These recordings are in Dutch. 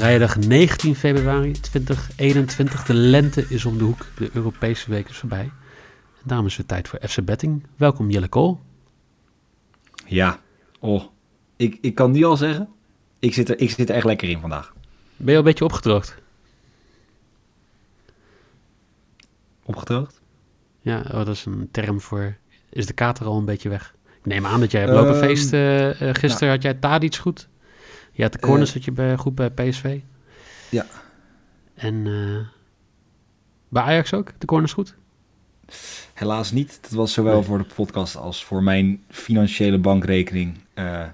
Vrijdag 19 februari 2021. De lente is om de hoek. De Europese week is voorbij. En daarom is het tijd voor FC Betting. Welkom Jelle Kool. Ja, oh, ik, ik kan nu al zeggen, ik zit, er, ik zit er echt lekker in vandaag. Ben je al een beetje opgedroogd? Opgedroogd? Ja, oh, dat is een term voor... Is de kater al een beetje weg? Ik neem aan dat jij hebt lopen Ehm, feesten. eh, eh, gisteren nou. had jij Tadic goed. Je had de corners Eh, had je bij, goed bij PSV. Ja. En eh, bij Ajax ook? De corners goed? Helaas niet. Dat was zowel Nee. voor de podcast als voor mijn financiële bankrekening eh,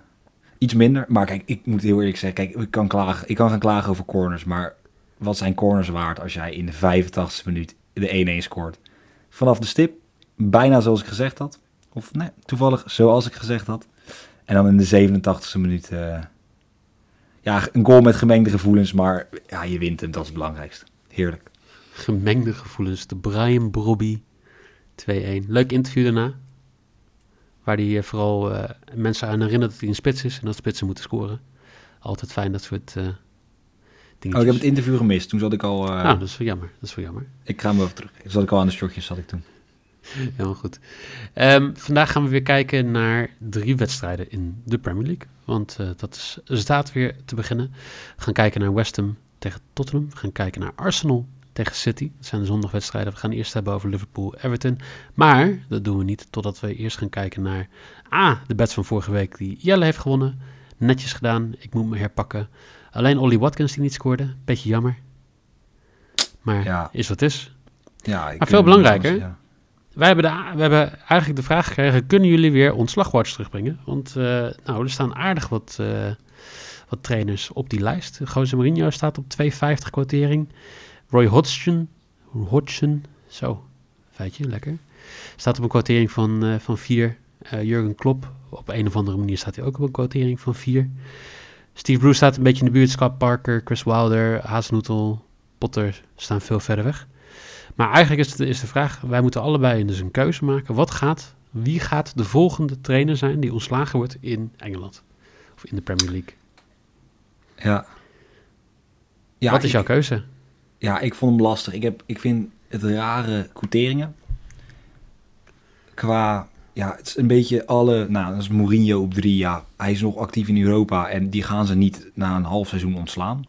iets minder. Maar kijk, ik moet heel eerlijk zeggen, kijk, ik kan, klagen, ik kan gaan klagen over corners, maar wat zijn corners waard als jij in de 85e minuut de 1-1 scoort? Vanaf de stip, bijna zoals ik gezegd had. Of nee, toevallig zoals ik gezegd had. En dan in de 87e minuut, ja, een goal met gemengde gevoelens, maar ja, je wint hem, dat is het belangrijkste. Heerlijk. Gemengde gevoelens. De Brian Brobby 2-1. Leuk interview daarna. Waar hij eh, vooral eh, mensen aan herinnert dat hij een spits is. En dat spitsen moeten scoren. Altijd fijn dat soort eh Oh, dingetjes. ik heb het interview gemist. Toen zat ik al. Ah, dat is wel jammer. Dat is wel jammer. Ik ga hem even terug. Zat ik al aan de shortjes, zat ik toen. Helemaal goed. Ehm, vandaag gaan we weer kijken naar drie wedstrijden in de Premier League. Want eh, dat is staat weer te beginnen. We gaan kijken naar West Ham tegen Tottenham. We gaan kijken naar Arsenal tegen City. Dat zijn de zondagwedstrijden. We gaan eerst hebben over Liverpool-Everton. Maar dat doen we niet totdat we eerst gaan kijken naar... Ah, de bets van vorige week die Jelle heeft gewonnen. Netjes gedaan. Ik moet me herpakken. Alleen Ollie Watkins die niet scoorde. Beetje jammer. Maar Ja. is wat is. Ja, ik, Maar veel belangrijker, ja. Wij hebben, we hebben eigenlijk de vraag gekregen: kunnen jullie weer ontslagwarts terugbrengen? Want eh, nou, er staan aardig wat, eh, wat trainers op die lijst. Jose Mourinho staat op 2,50 quotering. Roy Hodgson, Hodgson, zo, feitje, lekker. Staat op een quotering van, eh, van 4. Eh, Jurgen Klopp, op een of andere manier staat hij ook op een quotering van 4. Steve Bruce staat een beetje in de buurt. Scott Parker, Chris Wilder, Hazenhoetel, Potter staan veel verder weg. Maar eigenlijk is de, is de vraag, wij moeten allebei dus een keuze maken. Wat gaat, wie gaat de volgende trainer zijn die ontslagen wordt in Engeland? Of in de Premier League? Ja. Ja, Wat is ik, jouw keuze? Ja, ik vond hem lastig. Ik, heb, ik vind het rare quoteringen. Qua, ja, het is een beetje alle, nou, dat is Mourinho op drie, ja. Hij is nog actief in Europa en die gaan ze niet na een half seizoen ontslaan.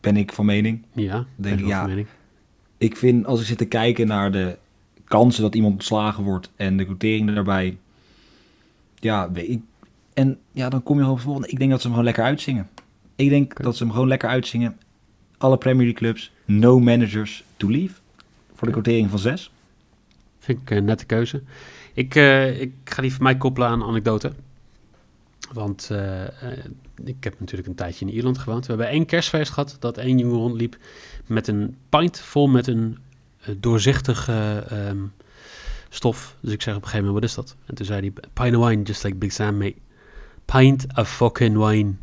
Ben ik van mening. Ja, ben ik ja. van mening. Ik vind, als ik zit te kijken naar de kansen dat iemand ontslagen wordt en de quoteringen daarbij. Ja, weet ik. En ja, dan kom je op volgende. Ik denk dat ze hem gewoon lekker uitzingen. Ik denk dat ze hem gewoon lekker uitzingen. Alle Premier League clubs, no managers to leave. Voor de quotering van 6. Vind ik een nette keuze. Ik, eh, ik ga die van mij koppelen aan een anekdote. Want eh, eh, ik heb natuurlijk een tijdje in Ierland gewoond. We hebben één kerstfeest gehad dat één jongen rondliep met een pint vol met een eh, doorzichtige ehm, stof. Dus ik zeg op een gegeven moment, wat is dat? En toen zei hij, pint of wine, just like Big Sam, mate. Pint of fucking wine.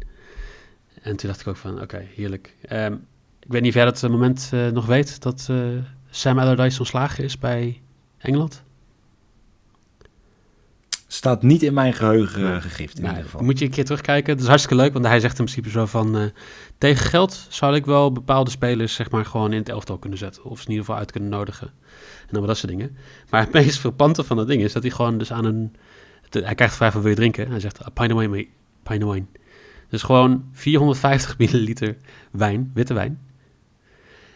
En toen dacht ik ook van, oké, heerlijk. Ehm, ik weet niet of jij dat moment nog weet, dat Sam Allardyce ontslagen is bij Engeland. Staat niet in mijn geheugen eh, gegrift in Nou, ieder geval. moet je een keer terugkijken. Het is hartstikke leuk, want hij zegt in principe zo van... eh, tegen geld zou ik wel bepaalde spelers zeg maar gewoon in het elftal kunnen zetten. Of ze in ieder geval uit kunnen nodigen. En dan dat soort dingen. Maar het meest frappante van dat ding is dat hij gewoon dus aan een... hij krijgt de vraag van wil je drinken? Hij zegt, a pint of wine, mate. Pint of wine. Dus gewoon 450 milliliter wijn, witte wijn.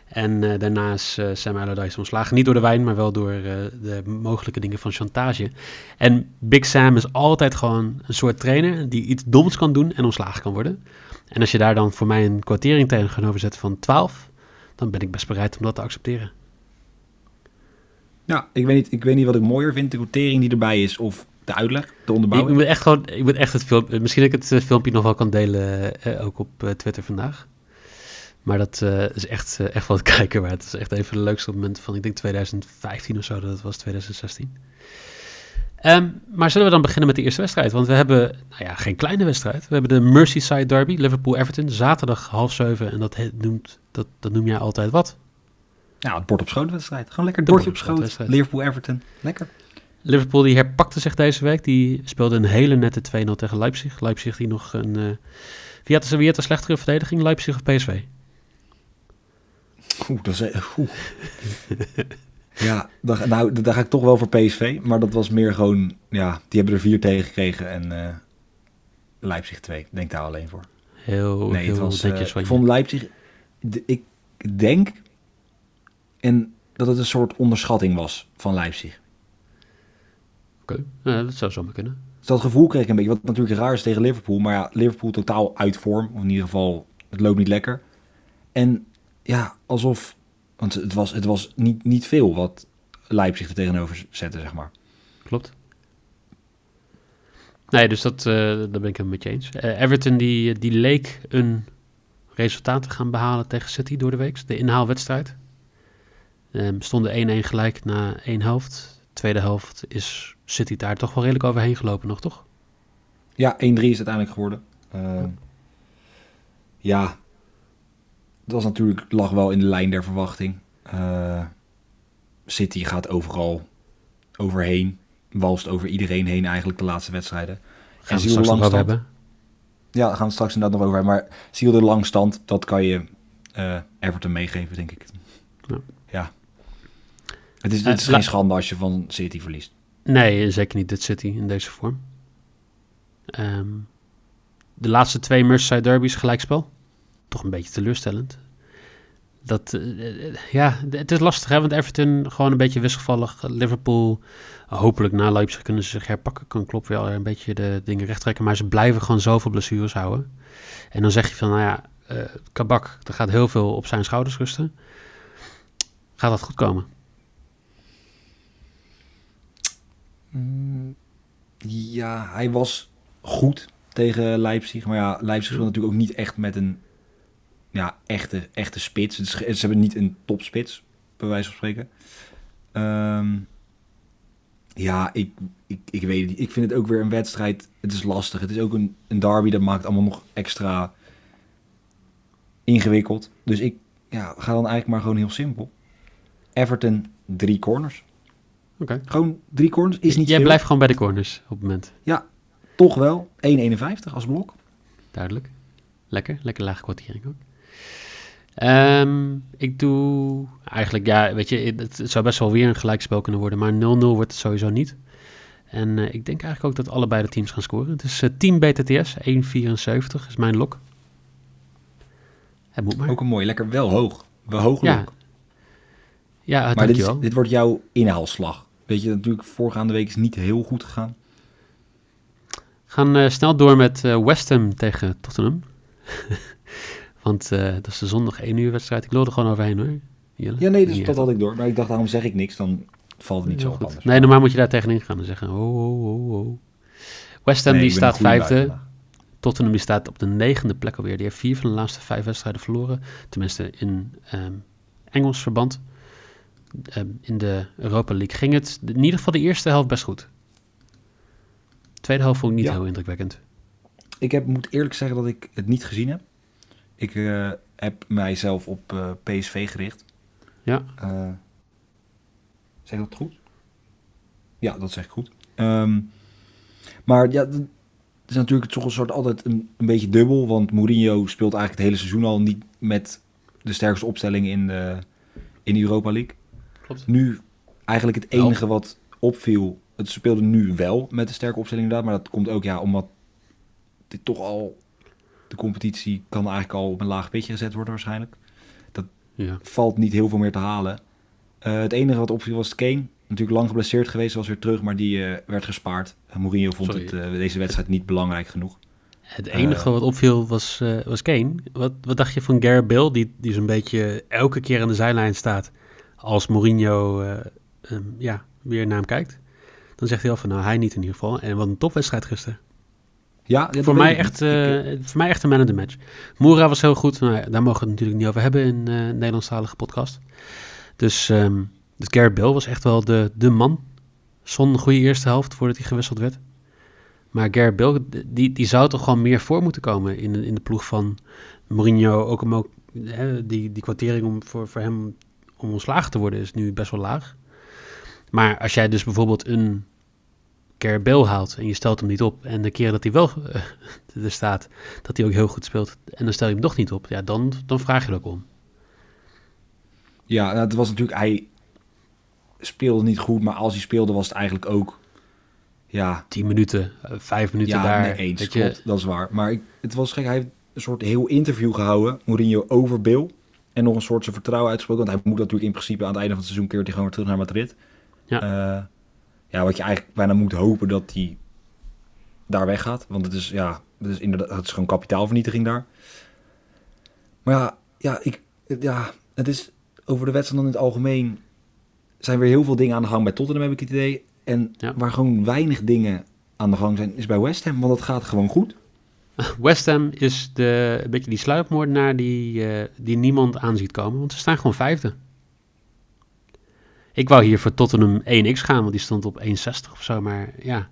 En eh, daarna is eh, Sam Allardyce ontslagen. Niet door de wijn, maar wel door eh, de mogelijke dingen van chantage. En Big Sam is altijd gewoon een soort trainer die iets doms kan doen en ontslagen kan worden. En als je daar dan voor mij een kwartering tegenover zet van 12, dan ben ik best bereid om dat te accepteren. Ja, ik weet, niet, ik weet niet wat ik mooier vind. De quotering die erbij is of de uitleg, de Ik onderbouwing. moet echt gewoon, ik moet echt het filmpje, misschien dat ik het filmpje nog wel kan delen, eh, ook op Twitter vandaag. Maar dat eh, is echt, eh, echt wel het kijken waard. Het is echt even de leukste momenten van, ik denk 2015 of zo, dat het was 2016. Ehm, maar zullen we dan beginnen met de eerste wedstrijd? Want we hebben, nou ja, geen kleine wedstrijd. We hebben de Merseyside Derby, Liverpool-Everton, zaterdag half zeven. En dat, noemt, dat, dat noem jij altijd wat? Ja, het bord op schoot wedstrijd. Gewoon lekker bordje op schoot. Liverpool-Everton. Lekker. Liverpool die herpakte zich deze week. Die speelde een hele nette 2-0 tegen Leipzig. Leipzig die nog een, eh, Wie had, wie had slechtere verdediging, Leipzig of PSV? Oeh, dat is... Oeh. ja, dan, nou, daar ga ik toch wel voor PSV. Maar dat was meer gewoon... Ja, die hebben er vier tegen gekregen en uh, Leipzig twee. Denk daar alleen voor. Heel, nee, heel het was, uh, van Ik vond Leipzig... ik denk... En dat het een soort onderschatting was van Leipzig. Oké, Ja, dat zou zomaar kunnen. Dus dat gevoel kreeg ik een beetje, wat natuurlijk raar is tegen Liverpool. Maar ja, Liverpool totaal uit vorm. Of in ieder geval, het loopt niet lekker. En ja, alsof... Want het was, het was niet, niet veel wat Leipzig er tegenover zette, zeg maar. Klopt. Nee, dus dat, daar ben ik het met je eens. Eh, Everton die, die leek een resultaat te gaan behalen tegen City door de week. De inhaalwedstrijd. Ehm stonden 1-1 gelijk na één helft. Tweede helft is City daar toch wel redelijk overheen gelopen nog, toch? Ja, 1-3 is het uiteindelijk geworden. Uh, ja, dat was natuurlijk, lag wel in de lijn der verwachting. Uh, City gaat overal overheen. Walst over iedereen heen eigenlijk de laatste wedstrijden. Gaan we straks nog over hebben. Ja, daar gaan we straks inderdaad nog over hebben. Maar Ziel de langstand, dat kan je uh, Everton meegeven, denk ik. Ja. ja. Het is, het is geen schande als je van City verliest. Nee, zeker niet dit City in deze vorm. Um, de laatste twee Merseyside derbies gelijkspel. Toch een beetje teleurstellend. Dat, uh, ja, het is lastig hè, want Everton gewoon een beetje wisselvallig. Liverpool, hopelijk na Leipzig kunnen ze zich herpakken. Kan klopt wel een beetje de dingen rechttrekken. Maar ze blijven gewoon zoveel blessures houden. En dan zeg je van, nou ja, uh, Kabak, er gaat heel veel op zijn schouders rusten. Gaat dat goed komen? Mm, ja, hij was goed tegen Leipzig. Maar ja, Leipzig speelt natuurlijk ook niet echt met een ja, echte, echte spits. Ze hebben niet een topspits, bij wijze van spreken. Um, ja, ik, ik, ik weet het niet. Ik vind het ook weer een wedstrijd. Het is lastig. Het is ook een, een derby. Dat maakt allemaal nog extra ingewikkeld. Dus ik ja, ga dan eigenlijk maar gewoon heel simpel. Everton, drie corners. Oké. Okay. Gewoon drie corners is niet Jij veel. blijft gewoon bij de corners op het moment. Ja, toch wel. 1,51 als blok. Duidelijk. Lekker. Lekker lage kwartiering ook. Um, ik doe eigenlijk, ja, weet je, het, het zou best wel weer een gelijkspel kunnen worden, maar 0-0 wordt het sowieso niet. En uh, ik denk eigenlijk ook dat allebei de teams gaan scoren. Het is uh, team BTTS, 1,74 is mijn lok. Het moet maar. Ook een mooi, lekker wel hoog. Wel hoog ja. lok. Ja, maar dit, is, wel. dit wordt jouw inhaalslag. Weet je, natuurlijk voorgaande week is niet heel goed gegaan. We gaan uh, snel door met West Ham tegen Tottenham. Want uh, dat is de zondag 1 uur wedstrijd. Ik loop er gewoon overheen hoor. Jelle? Ja, nee, dus ja. dat had ik door. Maar ik dacht, daarom zeg ik niks. Dan valt het niet zo op goed. anders. Nee, normaal moet je daar tegenin gaan en zeggen... Oh, oh, oh, oh. West Ham Nee, die staat vijfde. Tottenham die staat op de negende plek alweer. Die heeft vier van de laatste vijf wedstrijden verloren. Tenminste in um, Engels verband. Um, in de Europa League ging het in ieder geval de eerste helft best goed. De tweede helft vond ik niet Ja. heel indrukwekkend. Ik heb, moet eerlijk zeggen dat ik het niet gezien heb. Ik eh, heb mijzelf op eh, PSV gericht. Ja, Eh, zeg ik dat goed? Ja, dat zeg ik goed. Ehm, maar ja, het is natuurlijk toch een soort altijd een, een beetje dubbel. Want Mourinho speelt eigenlijk het hele seizoen al niet met de sterkste opstelling in de, in de Europa League. klopt. Nu eigenlijk het enige wat opviel. Het speelde nu wel met de sterke opstelling inderdaad. Maar dat komt ook ja, omdat dit toch al... De competitie kan eigenlijk al op een laag pitje gezet worden waarschijnlijk. Ja. Valt niet heel veel meer te halen. Eh, het enige wat opviel was Kane. Natuurlijk lang geblesseerd geweest, was weer terug, maar die eh, werd gespaard. Mourinho vond Sorry. het, eh, deze wedstrijd niet belangrijk genoeg. Het enige wat opviel was, was Kane. Wat, wat dacht je van Gareth Bale, die, die zo'n beetje elke keer aan de zijlijn staat als Mourinho eh, ehm, ja, weer naar hem kijkt? Dan zegt hij al van, nou hij niet in ieder geval. En wat een topwedstrijd gisteren. Ja, voor, mij echt. Ik, eh, voor mij echt een man of the match. Moura was heel goed. Nou, ja, daar mogen we het natuurlijk niet over hebben in een Nederlandstalige podcast. Dus, ehm dus Gareth Bale was echt wel de, de man. Zon een goede eerste helft voordat hij gewisseld werd. Maar Gareth Bale, die, die zou toch gewoon meer voor moeten komen in, de- in de ploeg van Mourinho. Ook om ook, hè, die, die kwartering om voor, voor hem om ontslagen te worden is nu best wel laag. Maar als jij dus bijvoorbeeld een keer Bale haalt en je stelt hem niet op. En de keer dat hij wel eh, er staat, dat hij ook heel goed speelt. En dan stel je hem toch niet op. Ja, dan, dan vraag je er ook om. Ja, nou, het was natuurlijk... Hij speelde niet goed, maar als hij speelde was het eigenlijk ook... Ja, 10 minuten, eh, vijf minuten ja daar. nee, eens, je. klopt, dat is waar. Maar ik, het was gek, hij heeft een soort heel interview gehouden, Mourinho, over Bill. En nog een soort zijn vertrouwen uitgesproken. Want hij moet natuurlijk in principe aan het einde van het seizoen keert hij gewoon weer terug naar Madrid. Ja. Eh, ja, wat je eigenlijk bijna moet hopen dat hij daar weggaat. Want het is, ja, het is inderdaad, het is gewoon kapitaalvernietiging daar. Maar ja, ja, ik, ja, het is over de wedstrijd dan in het algemeen zijn weer heel veel dingen aan de gang bij Tottenham, heb ik het idee. En Ja. waar gewoon weinig dingen aan de gang zijn, is bij West Ham. Want het gaat gewoon goed. West Ham is de, een beetje die sluipmoordenaar die, eh, die niemand aan ziet komen. Want ze staan gewoon vijfde. Ik wou hier voor Tottenham 1x gaan, want die stond op 1,60 of zo. Maar ja,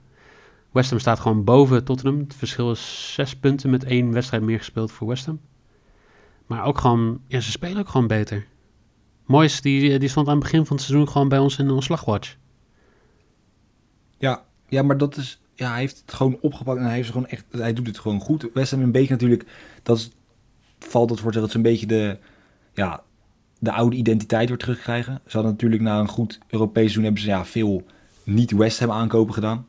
West Ham staat gewoon boven Tottenham. Het verschil is zes punten met één wedstrijd meer gespeeld voor West Ham. Maar ook gewoon, ja, ze spelen ook gewoon beter. Moyes, die, die stond aan het begin van het seizoen gewoon bij ons in een slagwatch. Ja, ja, maar dat is. Ja, hij heeft het gewoon opgepakt en hij, heeft gewoon echt, hij doet het gewoon goed. West Ham een beetje natuurlijk, dat is, valt het voor zeggen, dat ze een beetje de, ja, de oude identiteit weer terugkrijgen. Ze hadden natuurlijk na een goed Europees seizoen hebben ze ja, veel niet West Ham aankopen gedaan.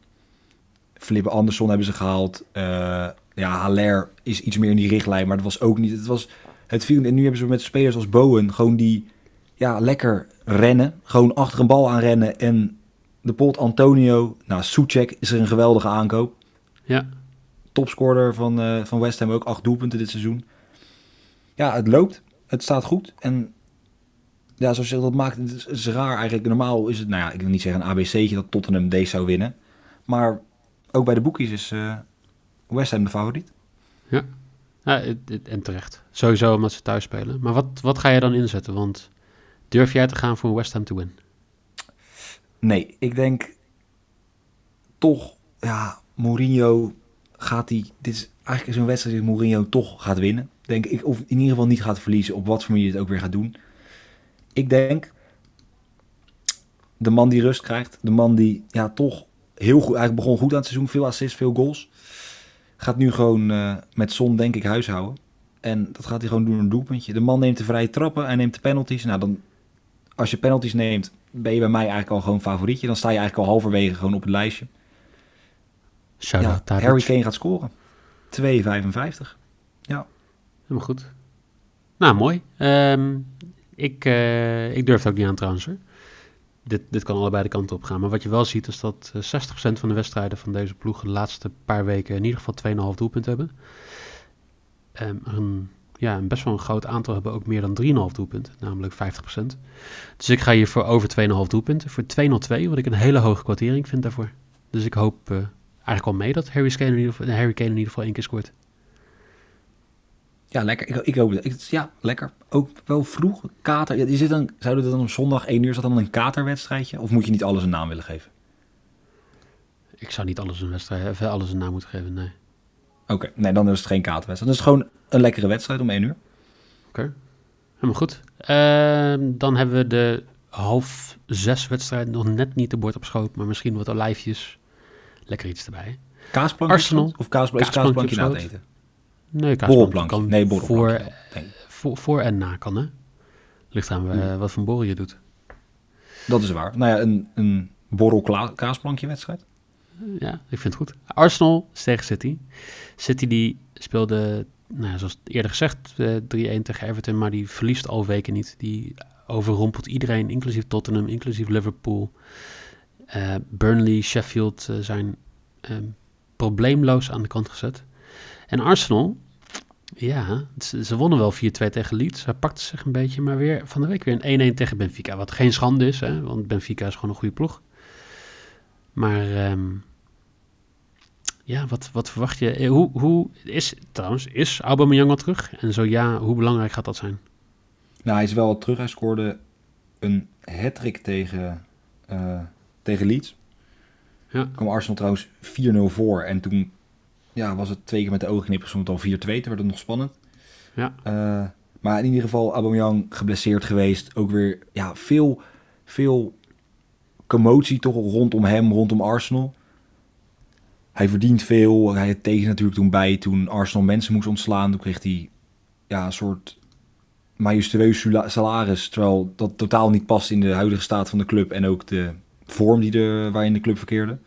Flippe Anderson hebben ze gehaald. Eh, ja, Haller is iets meer in die richtlijn, maar dat was ook niet. Het was het viel. En nu hebben ze met spelers als Bowen gewoon die ja, lekker rennen. Gewoon achter een bal aan rennen en de pot Antonio. Nou, Soucek is er een geweldige aankoop. Ja, Topscorer van, eh, van West Ham ook. Acht doelpunten dit seizoen. Ja, het loopt. Het staat goed. En ja, zoals je zegt, dat maakt het is, raar eigenlijk. Normaal is het, nou ja, ik wil niet zeggen een ABC'tje dat Tottenham deze zou winnen. Maar ook bij de boekies is eh, West Ham de favoriet. ja het- het- en terecht. Sowieso omdat ze thuis spelen. Maar wat, wat ga je dan inzetten? Want durf jij te gaan voor West Ham to win? Nee, ik denk toch, ja, Mourinho gaat die. Dit is eigenlijk zo'n wedstrijd die Mourinho toch gaat winnen. Denk ik, of in ieder geval niet gaat verliezen, op wat voor manier hij het ook weer gaat doen. Ik denk de man die rust krijgt, de man die ja, toch heel goed, eigenlijk begon goed aan het seizoen, veel assists, veel goals. Gaat nu gewoon eh, met Son, denk ik, huishouden. En dat gaat hij gewoon doen een doelpuntje. De man neemt de vrije trappen, hij neemt de penalties. Nou, dan, als je penalties neemt, ben je bij mij eigenlijk al gewoon favorietje. Dan sta je eigenlijk al halverwege gewoon op het lijstje. Ja. Harry Kane gaat scoren. 2,55. Helemaal goed. Nou, mooi. Ehm, ik, eh, ik durf het ook niet aan trouwens hoor. Dit, dit kan allebei de kanten op gaan. Maar wat je wel ziet is dat eh, 60% van de wedstrijden van deze ploeg de laatste paar weken in ieder geval 2,5 doelpunt hebben. Ehm, een, ja, een best wel een groot aantal hebben ook meer dan 3,5 doelpunten, namelijk 50%. Dus ik ga hier voor over 2,5 doelpunten. Voor 2,02, wat ik een hele hoge kwartering vind daarvoor. Dus ik hoop eh, eigenlijk al mee dat Harry Kane in ieder geval, Harry Kane in ieder geval één keer scoort. Ja, lekker. Ik, ik hoop het. Ik, ja, lekker. Ook wel vroeg. Kater. Ja, die zit dan, zouden er dan op zondag 1 uur, is dat dan een katerwedstrijdje? Of moet je niet alles een naam willen geven? Ik zou niet alles een wedstrijd, even alles een naam moeten geven, nee. Oké, nee, dan is het geen katerwedstrijd. Dan is het gewoon een lekkere wedstrijd om 1 uur. Oké, helemaal goed. Ehm, dan hebben we de half zes wedstrijd nog net niet de bord op schoot, maar misschien wat olijfjes. Lekker iets erbij. Kaasplankje? Arsenal. Of kaasplankje, is Kaasplankje kaasplankje na het eten? Nee, kan Nee, voor. Nee, voor, voor en na kan, hè? Ligt aan eh, Hmm. wat voor borrel je doet. dat is waar. Nou ja, een, een borrel kla- kaasplankje wedstrijd. Ja, ik vind het goed. Arsenal tegen City. City die speelde, nou, ja, zoals eerder gezegd, eh, 3-1 tegen Everton, maar die verliest al weken niet. Die overrompelt iedereen, inclusief Tottenham, inclusief Liverpool. Eh, Burnley, Sheffield zijn probleemloos aan de kant gezet. En Arsenal, ja, ze, ze wonnen wel 4-2 tegen Leeds. Hij pakte zich een beetje, maar weer van de week weer een 1-1 tegen Benfica. Wat geen schande is, hè, want Benfica is gewoon een goede ploeg. Maar ehm, ja, wat, wat verwacht je? Eh, Hoe, hoe is, trouwens, is Aubameyang al terug? En zo ja, hoe belangrijk gaat dat zijn? Nou, hij is wel terug. Hij scoorde een hat tegen, eh, tegen Leeds. Ja. kwam Arsenal trouwens 4-0 voor. En toen ja, was het twee keer met de ogen knippen, stond het al 4-2. Toen werd het nog spannend. Ja. Eh, maar in ieder geval Aubameyang geblesseerd geweest. Ook weer ja, veel, veel commotie toch rondom hem, rondom Arsenal. hij verdient veel. Hij had tegen natuurlijk toen bij toen Arsenal mensen moest ontslaan. Toen kreeg hij ja, een soort majestueus salaris. Terwijl dat totaal niet past in de huidige staat van de club. En ook de vorm die de, waarin de club verkeerde.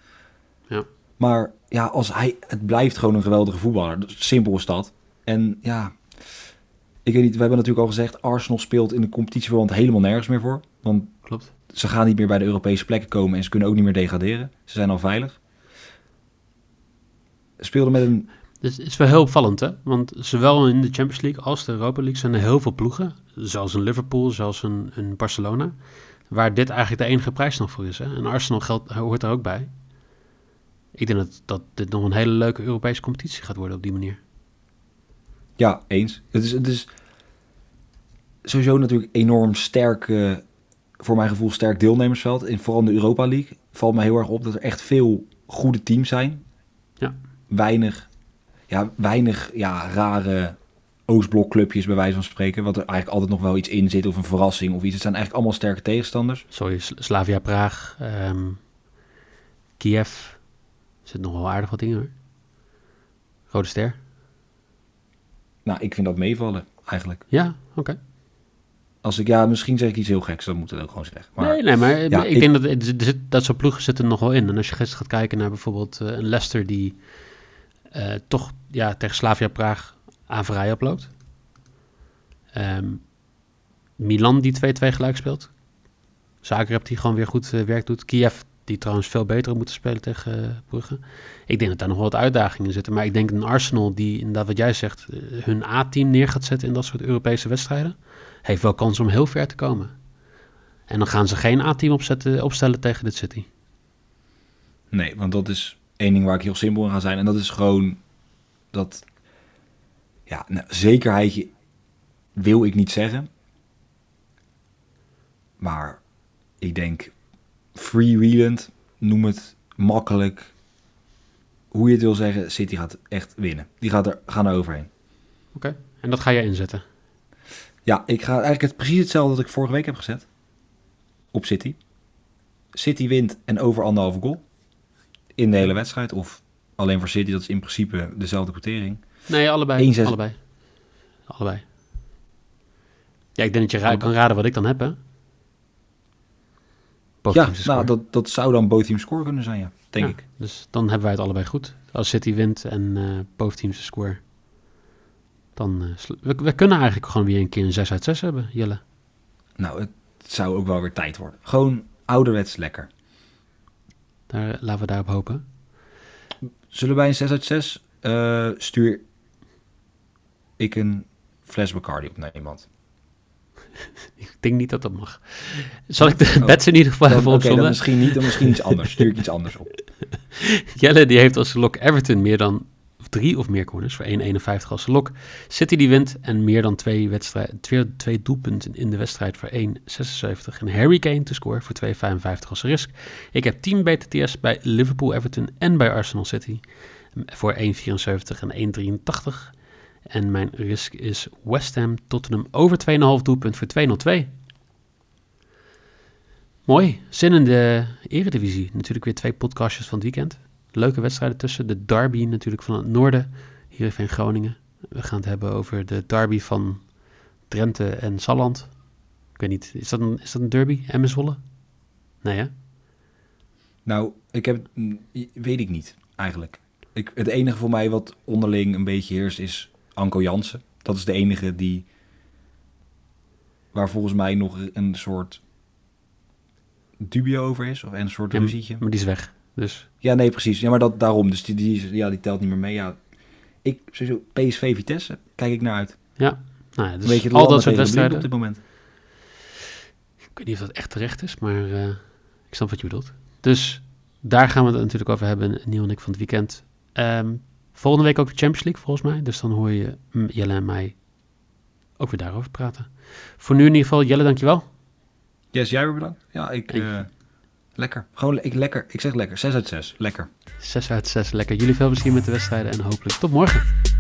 Ja. Maar ja, als hij, het blijft gewoon een geweldige voetballer. Dus Simpel is dat. En ja, ik weet niet, we hebben natuurlijk al gezegd... Arsenal speelt in de competitieverband helemaal nergens meer voor. Want Klopt. ze gaan niet meer bij de Europese plekken komen en ze kunnen ook niet meer degraderen. Ze zijn al veilig. Speelden met een. Dus het is wel heel opvallend, hè? Want zowel in de Champions League als de Europa League zijn er heel veel ploegen, zoals een Liverpool, zoals een, een Barcelona, waar dit eigenlijk de enige prijs nog voor is. Hè? En Arsenal geldt, hoort er ook bij. Ik denk dat, dat dit nog een hele leuke Europese competitie gaat worden op die manier. Ja, eens. Het is, het is sowieso natuurlijk enorm sterk, eh, voor mijn gevoel, sterk deelnemersveld. In vooral in de Europa League valt mij heel erg op dat er echt veel goede teams zijn. Ja. Weinig, ja, weinig ja, rare Oostblokclubjes bij wijze van spreken. Wat er eigenlijk altijd nog wel iets in zit of een verrassing of iets. Het zijn eigenlijk allemaal sterke tegenstanders. Sorry, Sl- Slavia Praag, ehm, Kiev. Zit nog wel aardig wat in hoor. Rode Ster. Nou, ik vind dat meevallen eigenlijk. Ja, oké. Als ik, ja, misschien zeg ik iets heel geks, dan moet ik ook gewoon zeggen. Maar nee, nee, maar ja, ik, ik- denk dat zit- dat soort ploegen zitten er nog wel in. En als je gisteren gaat kijken naar bijvoorbeeld eh, een Leicester die eh, toch ja, tegen Slavia Praag aan vrij oploopt. Ehm, Milan die 2-2 gelijk speelt. Zagreb die gewoon weer goed eh, werk doet. Kiev die trouwens veel beter moeten spelen tegen eh, Brugge. Ik denk dat daar nog wel wat uitdagingen zitten. Maar ik denk een Arsenal die inderdaad wat jij zegt eh, hun A-team neer gaat zetten in dat soort Europese wedstrijden. Heeft wel kans om heel ver te komen. En dan gaan ze geen A-team opstellen tegen dit City. Nee, want dat is één ding waar ik heel simpel in ga zijn. En dat is gewoon dat... Ja, nou, zekerheidje wil ik niet zeggen. Maar ik denk freewheelend, noem het makkelijk. Hoe je het wil zeggen, City gaat echt winnen. Die gaat er, gaan er overheen. Oké. En dat ga jij inzetten. Ja, ik ga eigenlijk het, precies hetzelfde dat ik vorige week heb gezet. Op City. City wint en over anderhalve goal. In de hele wedstrijd. Of alleen voor City, dat is in principe dezelfde quotering. Nee, allebei. 1-6. Allebei. Allebei. Ja, ik denk dat je ra- kan raden wat ik dan heb, hè? Ja, nou, dat, dat zou dan both teams score kunnen zijn, ja. Denk Ja, ik. Dus dan hebben wij het allebei goed. Als City wint en eh both teams te score. Dan, eh, we, we kunnen eigenlijk gewoon weer een keer een 6 uit 6 hebben, Jelle. Nou, het zou ook wel weer tijd worden. Gewoon ouderwets lekker. Daar, laten we daarop hopen. Zullen wij een 6 uit 6 eh, stuur ik een fles Bacardi op naar iemand. Ik denk niet dat dat mag. Zal ik de Oh. bets in ieder geval Dan- even opzommen? misschien niet, dan misschien iets anders. Stuur ik iets anders op. Jelle die heeft als lok Everton meer dan drie of meer corners voor 1,51 als lok. City die wint en meer dan twee, wedstrijd, twee, twee doelpunten in de wedstrijd voor 1,76. En Harry Kane te scoren voor 2,55 als risk. Ik heb 10 BTTS bij Liverpool, Everton en bij Arsenal City voor 1,74 en 1,83. En mijn risk is West Ham Tottenham over 2,5 doelpunt voor 2,02. Mooi. Zin in de eredivisie. Natuurlijk weer twee podcastjes van het weekend. Leuke wedstrijden tussen. De derby natuurlijk van het noorden. Hier in Groningen. We gaan het hebben over de derby van Drenthe en Salland. Ik weet niet, is dat een, is dat een derby? Emmen Zwolle? Nee hè? Nou, ik heb, mm, weet ik niet eigenlijk. Ik, het enige voor mij wat onderling een beetje heerst is Anko Jansen. Dat is de enige die, waar volgens mij nog een soort dubio over is. Of een soort Ja, ruzietje. Maar die is weg. Dus Ja, nee, precies. Ja, maar dat, daarom. Dus die, die, ja, die telt niet meer mee. Ja, ik, sowieso, PSV Vitesse, kijk ik naar uit. ja, nou ja, dus een beetje het al dat soort wedstrijden. op dit moment. Ik weet niet of dat echt terecht is, maar eh, ik snap wat je bedoelt. Dus daar gaan we het natuurlijk over hebben, Neil en ik van het weekend. Ehm, volgende week ook de Champions League volgens mij. Dus dan hoor je mm, Jelle en mij ook weer daarover praten. Voor nu in ieder geval, Jelle, dankjewel. Yes, jij weer bedankt. Ja, ik... Eh, lekker. Gewoon, ik, lekker. Ik zeg lekker. 6 uit 6. Lekker. 6 uit 6, lekker. Jullie veel plezier met de wedstrijden en hopelijk tot morgen.